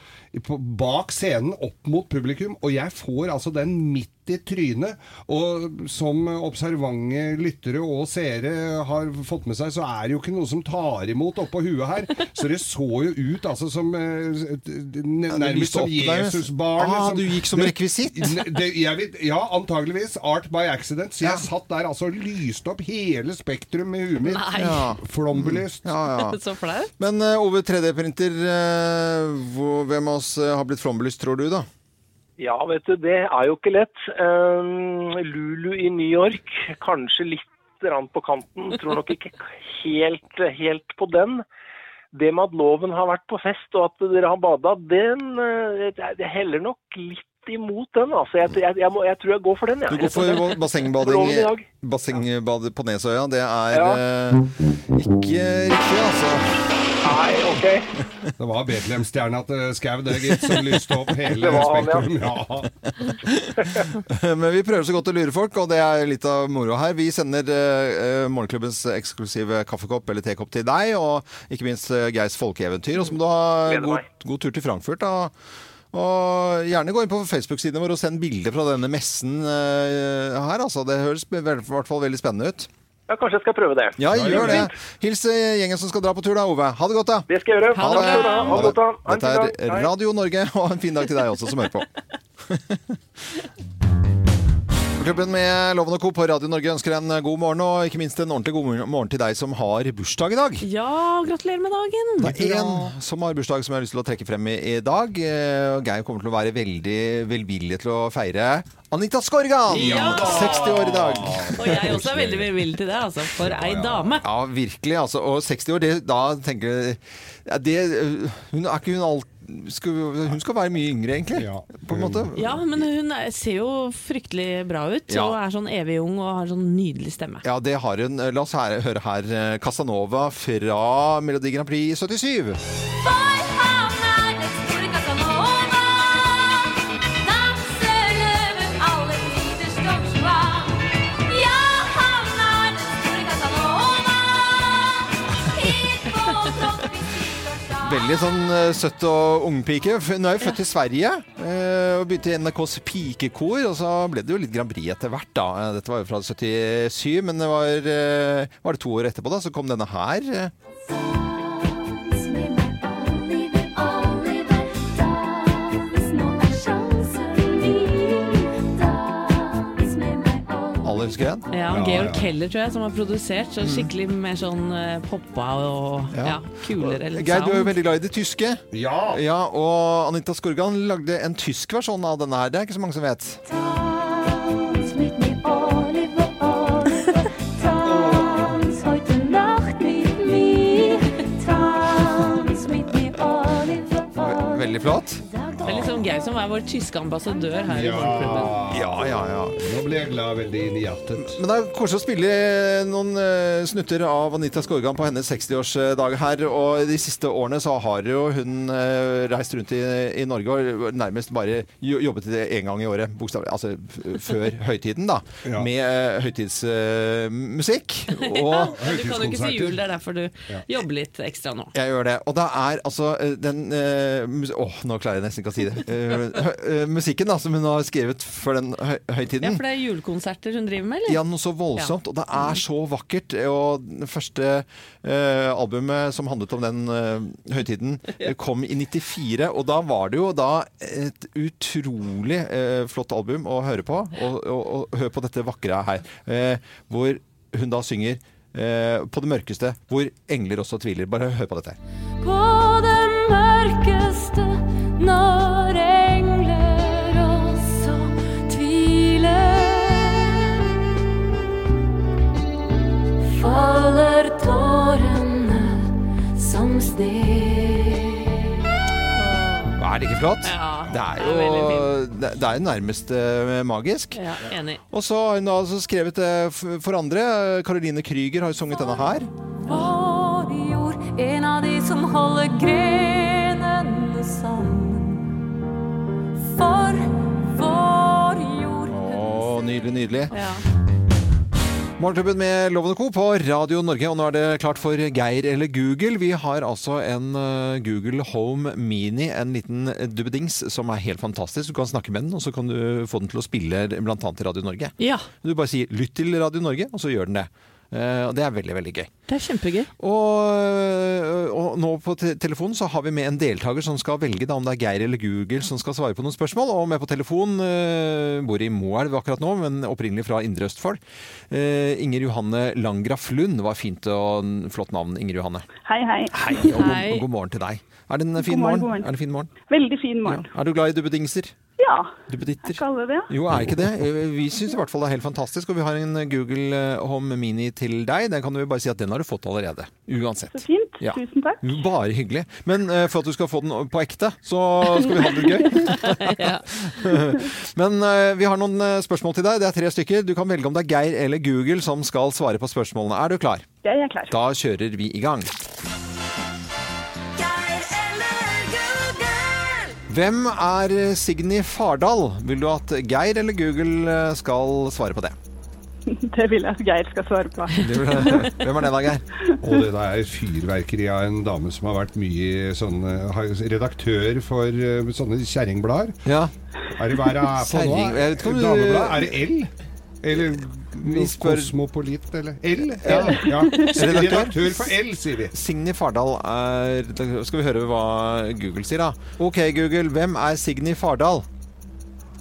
bak scenen opp mot publikum, og jeg får altså den midt i trynet. Og som observante lyttere og seere har fått med seg, så er det jo ikke noe som tar imot oppå huet her. Så det så jo ut altså som eh, nærmest som. Jesusbarnet. Ah, du gikk som rekvisitt? Ne- det, jeg vet, ja, antageligvis. Art by accident. Så jeg Ja. satt der altså og lyste opp hele Spektrum med huet mitt. Ja. Flombelyst. Ja, ja. Så flaut. Men uh, Ove 3D-printer, uh, hvem av oss eh, har blitt flombelyst, tror du da? Ja, vet du, det er jo ikke lett. Um, Lulu i New York, kanskje litt på kanten. Tror nok ikke helt, helt på den. Det med at loven har vært på fest og at dere har bada, den eh, det- heller nok litt imot den. Altså, jeg, jeg, jeg, må, jeg tror jeg går for den. Ja. Du går for bassengbading. Bassengbad på Nesøya. Det er Ja. eh, ikke riktig, altså. Nei, ok. Det var Betlehemstjerna til Skau, det, gitt, som lyste opp hele. Spektrum. Ja. Men vi prøver så godt å lure folk, og det er litt av moroa her. Vi sender uh, Morgenklubbens eksklusive kaffekopp eller tekopp til deg, og ikke minst uh, Geirs folkeeventyr. Og så må du ha god, god tur til Frankfurt. da. Og gjerne gå inn på Facebook-siden våre og send bilder fra denne messen uh, her. Altså. Det høres i hvert fall veldig spennende ut. Ja, kanskje jeg skal prøve det. Ja, gjør det. Hils eh, gjengen som skal dra på tur da, Ove. Ha det godt, da. Det skal jeg gjøre. Ha det ha. Det. Ha Dette er Radio Norge, og en fin dag til deg også som hører på. Klubben med Loven og Co. på Radio Norge ønsker en god morgen, og ikke minst en ordentlig god morgen til deg som har bursdag i dag. Ja, gratulerer med dagen. Det er en som har bursdag som jeg har lyst til å trekke frem i, i dag. Eh, Geir kommer til å være veldig velvillig til å feire Anita Skorgan! Ja! 60 år i dag. Og jeg også er veldig velvillig til det, altså. For ei dame. Ja, virkelig. Altså. Og 60 år, det, da tenker jeg ja, det, hun, Er ikke hun alt skal, Hun skal være mye yngre, egentlig. Ja. På en måte. Ja, men hun er- ser jo fryktelig bra ut, Ja. og er sånn evig ung og har sånn nydelig stemme. Ja, det har hun. La oss her, høre her eh, Casanova fra Melodi Grand Prix 77. For Veldig sånn eh, søtt og ungpike. Nå er jo født i Sverige eh, og begynte i NRKs pikekor. Og så ble det jo litt Grand Prix etter hvert, da. Eh, Dette var jo fra 77, men det var, var det to år etterpå, da, så kom denne her. Alle den? Ja, Ja, Georg ja. Keller, tror jeg, som har produsert. Så skikkelig mer sånn eh, poppa og Ja. ja. kulere eller Geir, du er jo veldig glad i det tyske. ja. Ja, og Anita Skorgan lagde en tysk versjon av denne her. Det er ikke så mange som vet. Tanz mit mir, Oliver, Oliver. Tanz heute Nacht mit mir. Tanz mit mir, Oliver, Veldig flott. Det er liksom Geir som er vår tyske ambassadør her i Morgenklubben. Ja, ja, ja. Nå ble jeg glad veldig inn i hjertet. Men det er koselig å spille noen eh, snutter av Anita Skorgan på hennes 60-årsdag her. Og de siste årene så har jo hun eh, reist rundt i, i Norge og nærmest bare jobbet én gang i året, bokstavelig. Altså før høytiden, da. Ja. Med uh, høytidsmusikk. og Ja, du kan jo ikke si jul, det er derfor du jobber litt ekstra nå. Jeg gjør det. Og da er altså den eh, mus Åh, nå klarer jeg nesten ikke å si det. Eh, eh, musikken da, som hun har skrevet for den høytiden Ja, for det er julekonserter hun driver med, eller? Ja, noe så voldsomt. Og det er så vakkert. Og det første uh, albumet som handlet om den uh, høytiden, kom i 94. Og da var det jo da et utrolig flott album å høre på. Og, og, og hør på dette vakre her, eh, hvor hun da synger på det mørkeste, hvor engler også tviler. Bare hør på dette her. På det mørkeste Er det ikke flott? Ja, det er det er jo det, er nærmest eh, magisk. Ja, enig. Og så har hun da altså skrevet det f- for andre. Caroline Krüger har jo sunget denne her. Vår jord, en av de som holder grenene For vår jord Å, nydelig, nydelig. Ja. Morgenklubben med Loven Co. på Radio Norge, og nå er det klart for Geir eller Google. Vi har altså en eh, Google Home Mini, en liten dubbedings som er helt fantastisk. Du kan snakke med den, og så kan du få den til å spille bl.a. i Radio Norge. ja, Du bare sier 'lytt til Radio Norge', og så gjør den det. Eh, og det er veldig, veldig gøy. det er kjempegøy. Og, og nå på te telefonen så har vi med en deltaker som skal velge da, om det er Geir eller Google som skal svare på noen spørsmål. Og med på telefon uh, bor i Moelv akkurat nå, men opprinnelig fra Indre Østfold. Uh, Inger Johanne Langraff Lund. Det var fint og en flott navn, Inger Johanne. Hei, hei. Hei, og god, Hei. og god morgen til deg. Er det en fin God morgen, morgen? god morgen. Er det en fin morgen? Veldig fin morgen. Ja. Er du glad i dubbedingser? Ja, Duppeditter? skal alle det? Jo, er ikke det? Vi syns i hvert fall det er helt fantastisk. Og vi har en Google eh, Home Mini til deg. Den kan du bare si at den har du fått allerede. Uansett. Så fint. Ja. Tusen takk. Bare hyggelig. Men eh, for at du skal få den på ekte, så skal vi ha det gøy. Men eh, vi har noen spørsmål til deg. Det er tre stykker. Du kan velge om det er Geir eller Google som skal svare på spørsmålene. Er du klar? Det er klar. Da kjører vi i gang. Hvem er Signy Fardal? Vil du at Geir eller Google eh, skal svare på det? Det vil jeg at Geir skal svare på. Hvem er det da, Geir? Og det der er fyrverkeri av en dame som har vært mye sånn Redaktør for eh, sånne kjerringblader. Ja. Er det hva er det på nå? Kjerring- jeg vet ikke om du- Dameblad? Er det L? Eller Vi spør- Kosmopolit, eller L? Ja. ja. Redaktør? Redaktør for L, sier vi. Signy Fardal er Skal vi høre hva Google sier, da? Ok, Google. Hvem er Signy Fardal?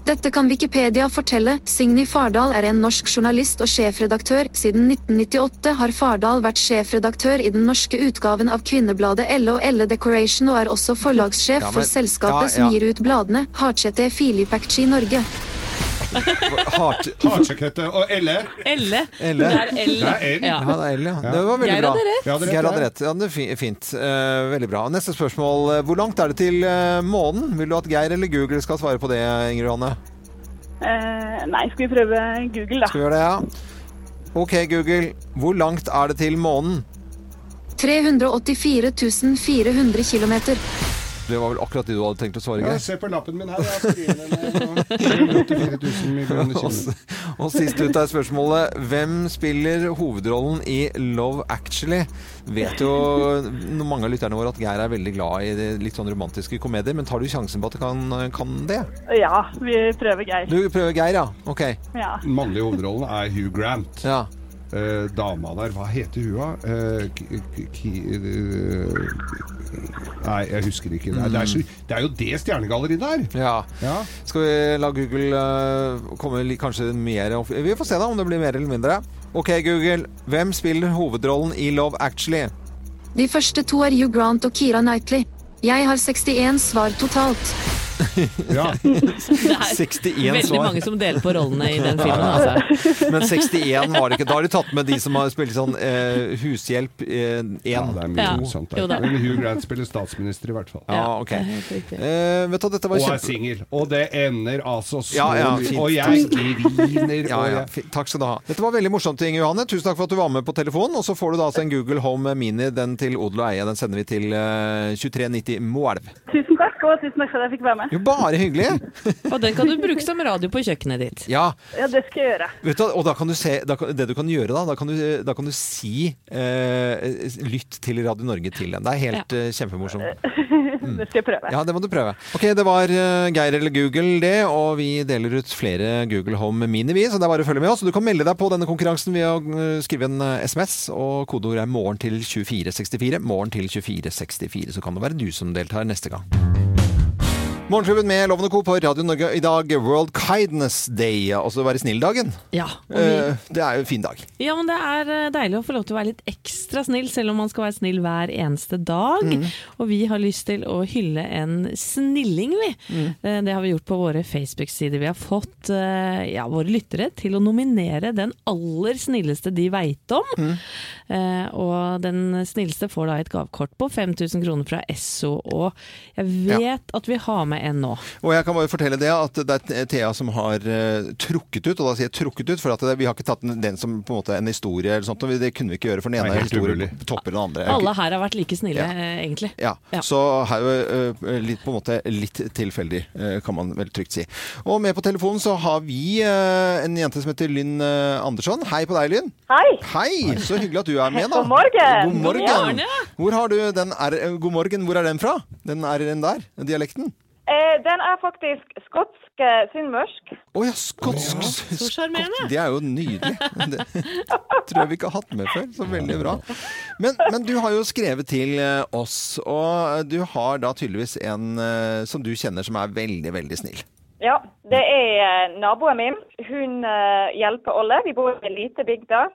Dette kan Wikipedia fortelle. Signy Fardal er en norsk journalist og sjefredaktør. Siden 1998 har Fardal vært sjefredaktør i den norske utgaven av kvinnebladet Elle og Elle Decoration, og er også forlagssjef Ja, men- for selskapet ja, som gir ut bladene Hardsete Filipacci Norge. Hardsekette og Elle. Elle. Elle. Det er L. Det er L. Ja. Ja, det er ja. Det var veldig Geir bra. hadde rett. Ja, hadde rett, Geir hadde rett. Ja, det er fi- fint. Eh, veldig bra. Neste spørsmål. Hvor langt er det til eh, månen? Vil du at Geir eller Google skal svare på det, Ingrid Johanne? Eh, nei, skal vi prøve Google, da? Skal vi gjøre det, ja? Ok, Google. Hvor langt er det til månen? 384 400 km. Det var vel akkurat det du hadde tenkt å svare, Ja, se på lappen min her. Jeg skriver det ned. 84 000 millioner Og, sist ut er spørsmålet Hvem spiller hovedrollen i Love Actually? Vet jo mange av lytterne våre at Geir er veldig glad i litt sånn romantiske komedier, men tar du sjansen på at du kan, kan det? Ja, vi prøver Geir. Du prøver Geir, ja? Ok. Ja. Den mannlige hovedrollen er Hugh Grant. Ja. Eh, dama der, hva heter hun da? Eh, eh, nei, jeg husker ikke. Det er, det er, så, det er jo det stjernegalleriet der! ja. Ja. Skal vi la Google eh, komme kanskje mer opp- Vi får se da om det blir mer eller mindre. Ok, Google. Hvem spiller hovedrollen i Love Actually? De første to er Hugh Grant og Kira Knightley. Jeg har 61 svar totalt. Ja. Det er 61 veldig svar. mange som deler på rollene i den filmen. Altså. Men 61 var det ikke. Da har de tatt med de som har spilt sånn eh, hushjelp 1. Ja, det er mye Ja. sånt der. Men Hugh Grant spiller statsminister i hvert fall. Ja, ok. Eh, vet du, dette var Og er singel. Og det ender altså så Ja, ja, fint. Og jeg griner. Ja, ja. Takk skal du ha. Dette var veldig morsomt, Inge Johanne. Tusen takk for at du var med på telefonen. Og så får du da altså en Google Home Mini, den til odel og eie. Den sender vi til eh, 2390 Moelv. Tusen takk, og tusen takk for at jeg fikk være med. Jo, bare hyggelig. Og den kan du bruke som radio på kjøkkenet ditt. Ja, Ja, det skal jeg gjøre. vet du, og da kan du se da Det du kan gjøre da, da kan du, da kan du si eh, Lytt til Radio Norge til den. Det er helt eh, kjempemorsomt. Det skal jeg prøve. Ja, det må du prøve. Ok, det var uh, Geir eller Google det, og vi deler ut flere Google Home Mini, vi, så det er bare å følge med oss. Du kan melde deg på denne konkurransen ved å eh, skrive en SMS, og kodeord er morgen til 2464. Morgen til 2464, så kan det være du som deltar neste gang. Morgenklubben med Lovende Co. på Radio Norge i dag, World Kindness Day, altså være snill-dagen. Ja, vi, Eh, Det er jo en fin dag. ja, men det er eh, deilig å få lov til å være litt ekstra snill, selv om man skal være snill hver eneste dag. Mm. Og vi har lyst til å hylle en snilling, vi. Mm. Eh, Det har vi gjort på våre Facebook-sider. Vi har fått ja, våre lyttere til å nominere den aller snilleste de veit om. Mm. Eh, og den snilleste får da et gavekort på 5000 kroner fra Esso. Og jeg vet at vi har med en nå. Og jeg kan bare fortelle det at det er Thea som har eh, trukket ut, og da sier jeg trukket ut, for at det, vi har ikke tatt den, den som på en måte en historie eller sånt, og det kunne vi ikke gjøre, for den ene helt historien topper den andre. Alle her har vært like snille, Ja. eh, egentlig. Ja, Ja. så her er jo litt, på en måte litt tilfeldig, kan man vel trygt si. Og med på telefonen så har vi en jente som heter Lynn Andersson. Hei på deg, Lynn. Hei! Hei, så hyggelig at du er med da. God morgen! God morgen. God morgen. Hvor har du den R, eh, god morgen, hvor er den fra? Den R-en der, dialekten? Eh, den er faktisk skotsk eh, sunnmørsk. Å ja, skotsk. Så sjarmerende. Det er jo nydelig. Det tror jeg vi ikke har hatt med før, så veldig bra. Men, men du har jo skrevet til eh, oss, og du har da tydeligvis en eh, som du kjenner som er veldig, veldig snill. Ja, det er eh, naboen min. Hun eh, hjelper alle. Vi bor i en lite bygda.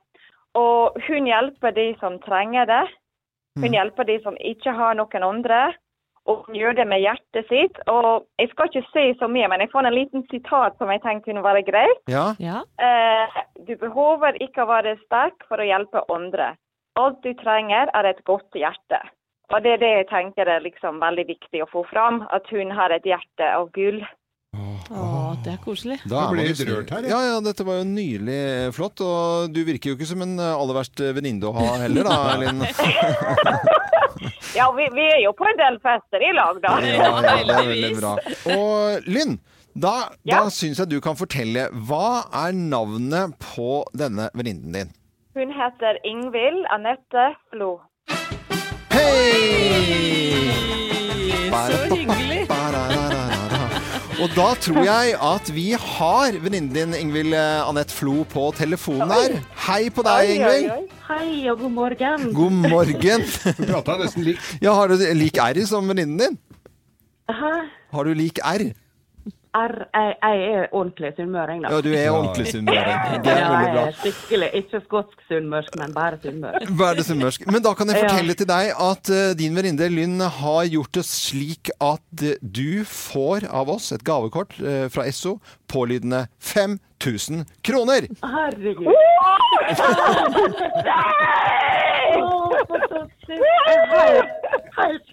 Og hun hjelper de som trenger det. Hun hjelper de som ikke har noen andre. Og hun gjør det med hjertet sitt. Og jeg skal ikke si så mye, men jeg fant en liten sitat som jeg tenkte kunne være greit. Ja, Ja. Eh, du behøver ikke å være sterk for å hjelpe andre. Alt du trenger er et godt hjerte. Og det er det jeg tenker er liksom veldig viktig å få fram. At hun har et hjerte av gull. Å, det er koselig. da ble litt rørt her, jeg. Ja, ja, dette var jo nydelig eh, flott, og du virker jo ikke som en eh, aller verst venninne å ha heller da, Linn. Ja, vi, vi er jo på en del fester i lag, da. Ja, ja, det er veldig bra. Og Lynn, da, da syns jeg du kan fortelle, hva er navnet på denne venninnen din? Hun heter Ingvild Anette Flo. Hei! Så hyggelig. Og da tror jeg at vi har venninnen din, Ingvild eh, Anette Flo, på telefonen her. Hei på deg, Ingvild. Hei og god morgen. God morgen. Du prata nesten likt. Ja, har du lik R som venninnen din? Hæ? Har du lik R? Er, jeg, jeg er ordentlig sunnmøring, da. Ja, du er ordentlig sunnmøring. Det er veldig bra. skikkelig, ikke skotsk sunnmørsk, men bare sunnmørsk. Er sunnmørsk? Men da kan jeg Ja. fortelle til deg at uh, din venninne Lynn har gjort det slik at eh, du får av oss et gavekort uh, fra Esso pålydende 5000 kroner. Herregud. Helt,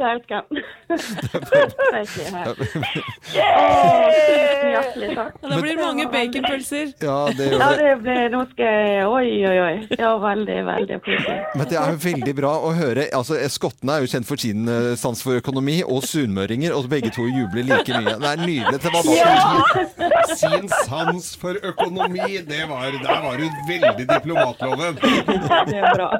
helt kjærken. Tusen hjertelig takk. Da blir det mange baconpølser. Ja, det gjør Ja, det. det Nå skal jeg Oi, oi, oi. Ja, veldig, veldig koselig. Men det er jo veldig bra å høre. Altså, Skottene er jo kjent for sin eh, sans for økonomi, og sunnmøringer, og begge to jubler like mye. Det er nydelig. Det var bare Sin sans for økonomi, det var, der var du veldig diplomatloven. Det er bra.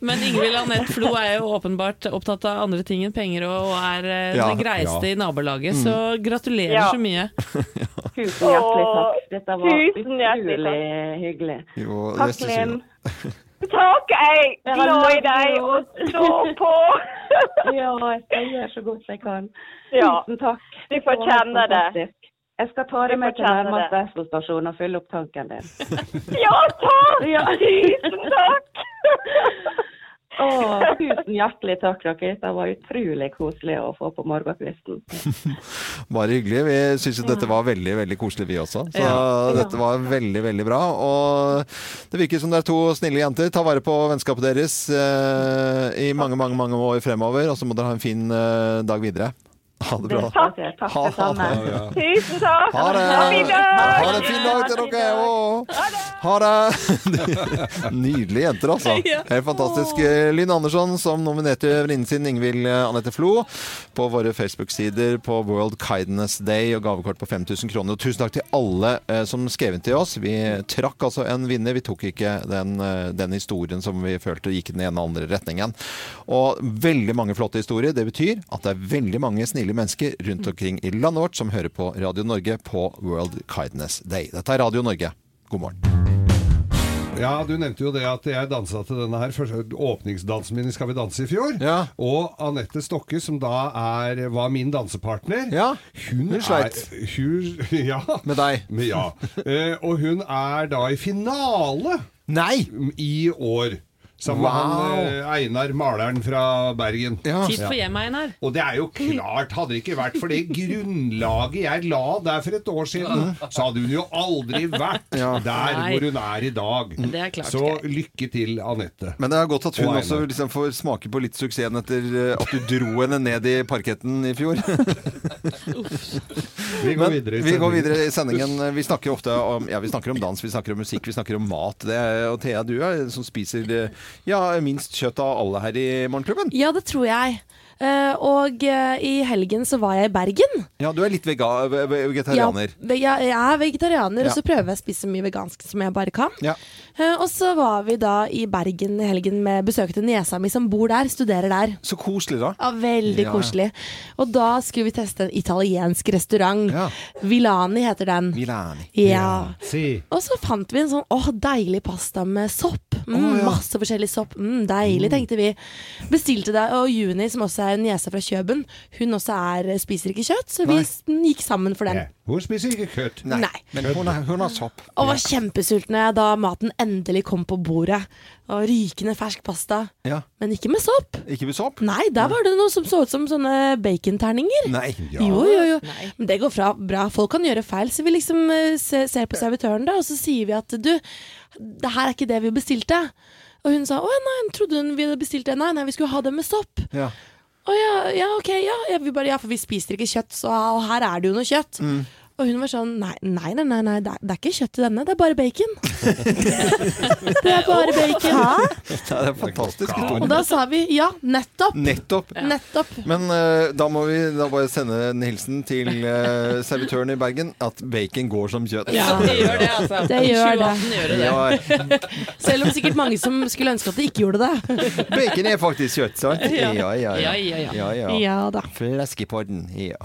Men Ingvild Anette Flo er jo åpenbart opptatt av andre ting enn penger, og og er eh, Ja, den greieste ja. i nabolaget, så gratulerer Ja. så mye. Tusen hjertelig takk. Dette var Tusen hjertelig utrolig hyggelig. Jo, det Takk, synes jeg Linn. jo. Takk, jeg er glad i deg og står på. Ja, jeg skal gjøre så godt jeg kan. Ja, Tusen takk. du får kjenne det. Jeg skal ta deg med til nærmeste Esso-stasjon og fylle opp tanken din. Ja, takk! Tusen takk! Å, tusen hjertelig takk, dere. Det var utrolig koselig å få på morgenkvisten. Bare hyggelig. Vi syns jo dette var veldig veldig koselig, vi også. Så Ja. dette var veldig, veldig bra. Og det virker som det er to snille jenter. Ta vare på vennskapet deres eh, i mange, mange, mange år fremover. Og så må dere ha en fin eh, dag videre. Ha det bra. Takk, takk Ha det samme. det. Tusen takk! Ha det! Ha en fin dag! Ha det fin dag til dere òg! Ha det! Nydelige jenter, altså. Helt fantastisk. Linn Andersson som nominerte venninnen sin Ingvild Anette Flo på våre Facebook-sider på World Kindness Day og gavekort på 5000 kroner. Og tusen takk til alle eh, som skrev inn til oss. Vi trakk altså en vinner. Vi tok ikke den, eh, den historien som vi følte gikk i den ene og andre retningen. Og veldig mange flotte historier. Det betyr at det er veldig mange snille mennesker rundt omkring i landet vårt som hører på Radio Norge på World Kindness Day. Dette er Radio Norge. God morgen. Ja, du nevnte jo det at jeg dansa til denne her åpningsdansen min i Skal vi danse i fjor. Ja. Og Anette Stokke, som da er, var min dansepartner Hun, hun sleit. Er, hun, ja. Med deg. ja. Eh, og hun er da i finale Nei! i år. Sammen med han eh, Einar, maleren fra Bergen. Titt for hjem, Einar. Og det er jo klart, hadde det ikke vært for det grunnlaget jeg la der for et år siden, så hadde hun jo aldri vært Ja. der Nei. hvor hun er i dag. Det er klart, så lykke til, Anette. Men det er godt at hun Og også liksom får smake på litt suksessen etter eh, at du dro henne ned i parketten i fjor. Vi går videre i vi går videre i sendingen. Vi snakker ofte om, ja, vi snakker om dans, vi snakker om musikk, vi snakker om mat. Det er, og Thea, du er en som spiser eh, ja, minst kjøtt av alle her i Morgenklubben. Ja, det tror jeg. Eh, og eh, i helgen så var jeg i Bergen. Ja, du er litt vegetarianer. Ja, jeg, er vegetarianer, Ja. og så prøver jeg å spise så mye vegansk som jeg bare kan. Ja. Eh, og så var vi da i Bergen i helgen med besøkte niesa mi som bor der, studerer der. Så koselig, da. Ja, veldig koselig. Og da skulle vi teste en italiensk restaurant. Vilani heter den. Vilani. Ja. Si. Og så fant vi en sånn åh, deilig pasta med sopp. Mm, oh. Masse forskjellig sopp. Mm, deilig, tenkte vi. Bestilte det. Og Juni, som også er en niese fra Kjøben, hun også er, spiser ikke kjøtt, så vi Nei. gikk sammen for den. Ja, Hun spiser ikke kjøtt. Nei, Nei. men hun har, hun har sopp. Og var kjempesultne da maten endelig kom på bordet. Og rykende fersk pasta. Ja. Men ikke med sopp. Ikke med sopp? Nei, der var det noe som så ut som sånne baconterninger. Nei. Jo, jo, jo. Men det går fra, bra. Folk kan gjøre feil. Så vi liksom eh, ser på servitøren, da, og så sier vi at du, det her er ikke det vi bestilte. Og hun sa å nei, jeg trodde hun vi hadde bestilt det. Nei, nei, vi skulle ha det med sopp. Ja. Å ja, ja, ok, ja. ja, vi bare, ja. For vi spiser ikke kjøtt, så her er det jo noe kjøtt. Mm. Og hun var sånn nei, nei, nei, nei, nei det, er, det er ikke kjøtt i denne, det er bare bacon. det er bare bacon. Det er fantastisk Og da sa vi ja, nettopp. Nettopp. Nettopp. Men uh, da må vi da bare sende en hilsen til uh, servitøren i Bergen at bacon går som kjøtt. Ja, det gjør det, altså. Det gjør det. gjør det. Ja, Selv om sikkert mange som skulle ønske at det ikke gjorde det. bacon er faktisk kjøtt, sant? Ja. ja, ja. Ja, ja, ja. ja, ja. Ja da. Fleskepodden, ja.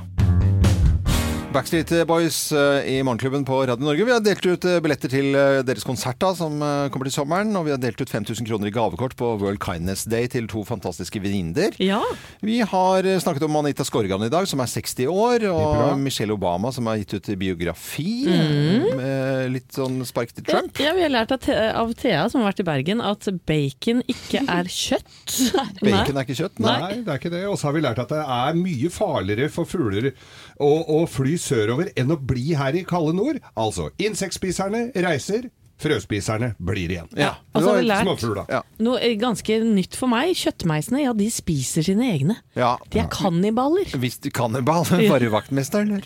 Backstreet Boys eh, i Morgenklubben på Radio Norge. Vi har delt ut eh, billetter til eh, deres konsert da, som kommer til sommeren. Og vi har delt ut 5000 kroner i gavekort på World Kindness Day til to fantastiske venninner. Ja. Vi har snakket om Anita Skorgan i dag, som er 60 år. Og Michelle Obama, som har gitt ut biografi. Mm. Med litt sånn spark til Trump. Ja, vi har lært av, Thea- som har vært i Bergen, at bacon ikke er kjøtt. Bacon er ikke kjøtt? Nei, det er ikke det. Og så har vi lært at det er mye farligere for fugler å, å fly sørover enn å bli her i kalde nord. Altså, insektspiserne reiser, frøspiserne blir igjen. Ja. Og så har vi lært Småfugla. Ja. noe eh, ganske nytt for meg. Kjøttmeisene, ja, de spiser sine egne. Ja. De er kannibaler. Hvis du kannibal, bare vaktmesteren.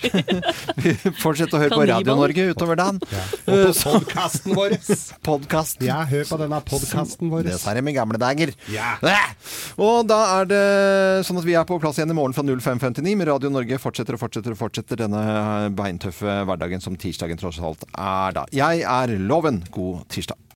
Vi fortsetter å høre på Radio Norge utover dagen. Og på podkasten vår. Podkast. Ja, hør på denne podkasten vår. Det sa de i gamle dager. Ja. Og da er det sånn at vi er på plass igjen i morgen fra 05.59 med Radio Norge fortsetter og fortsetter og fortsetter denne beintøffe hverdagen som tirsdagen tross alt er da. Jeg er Loven. God tirsdag.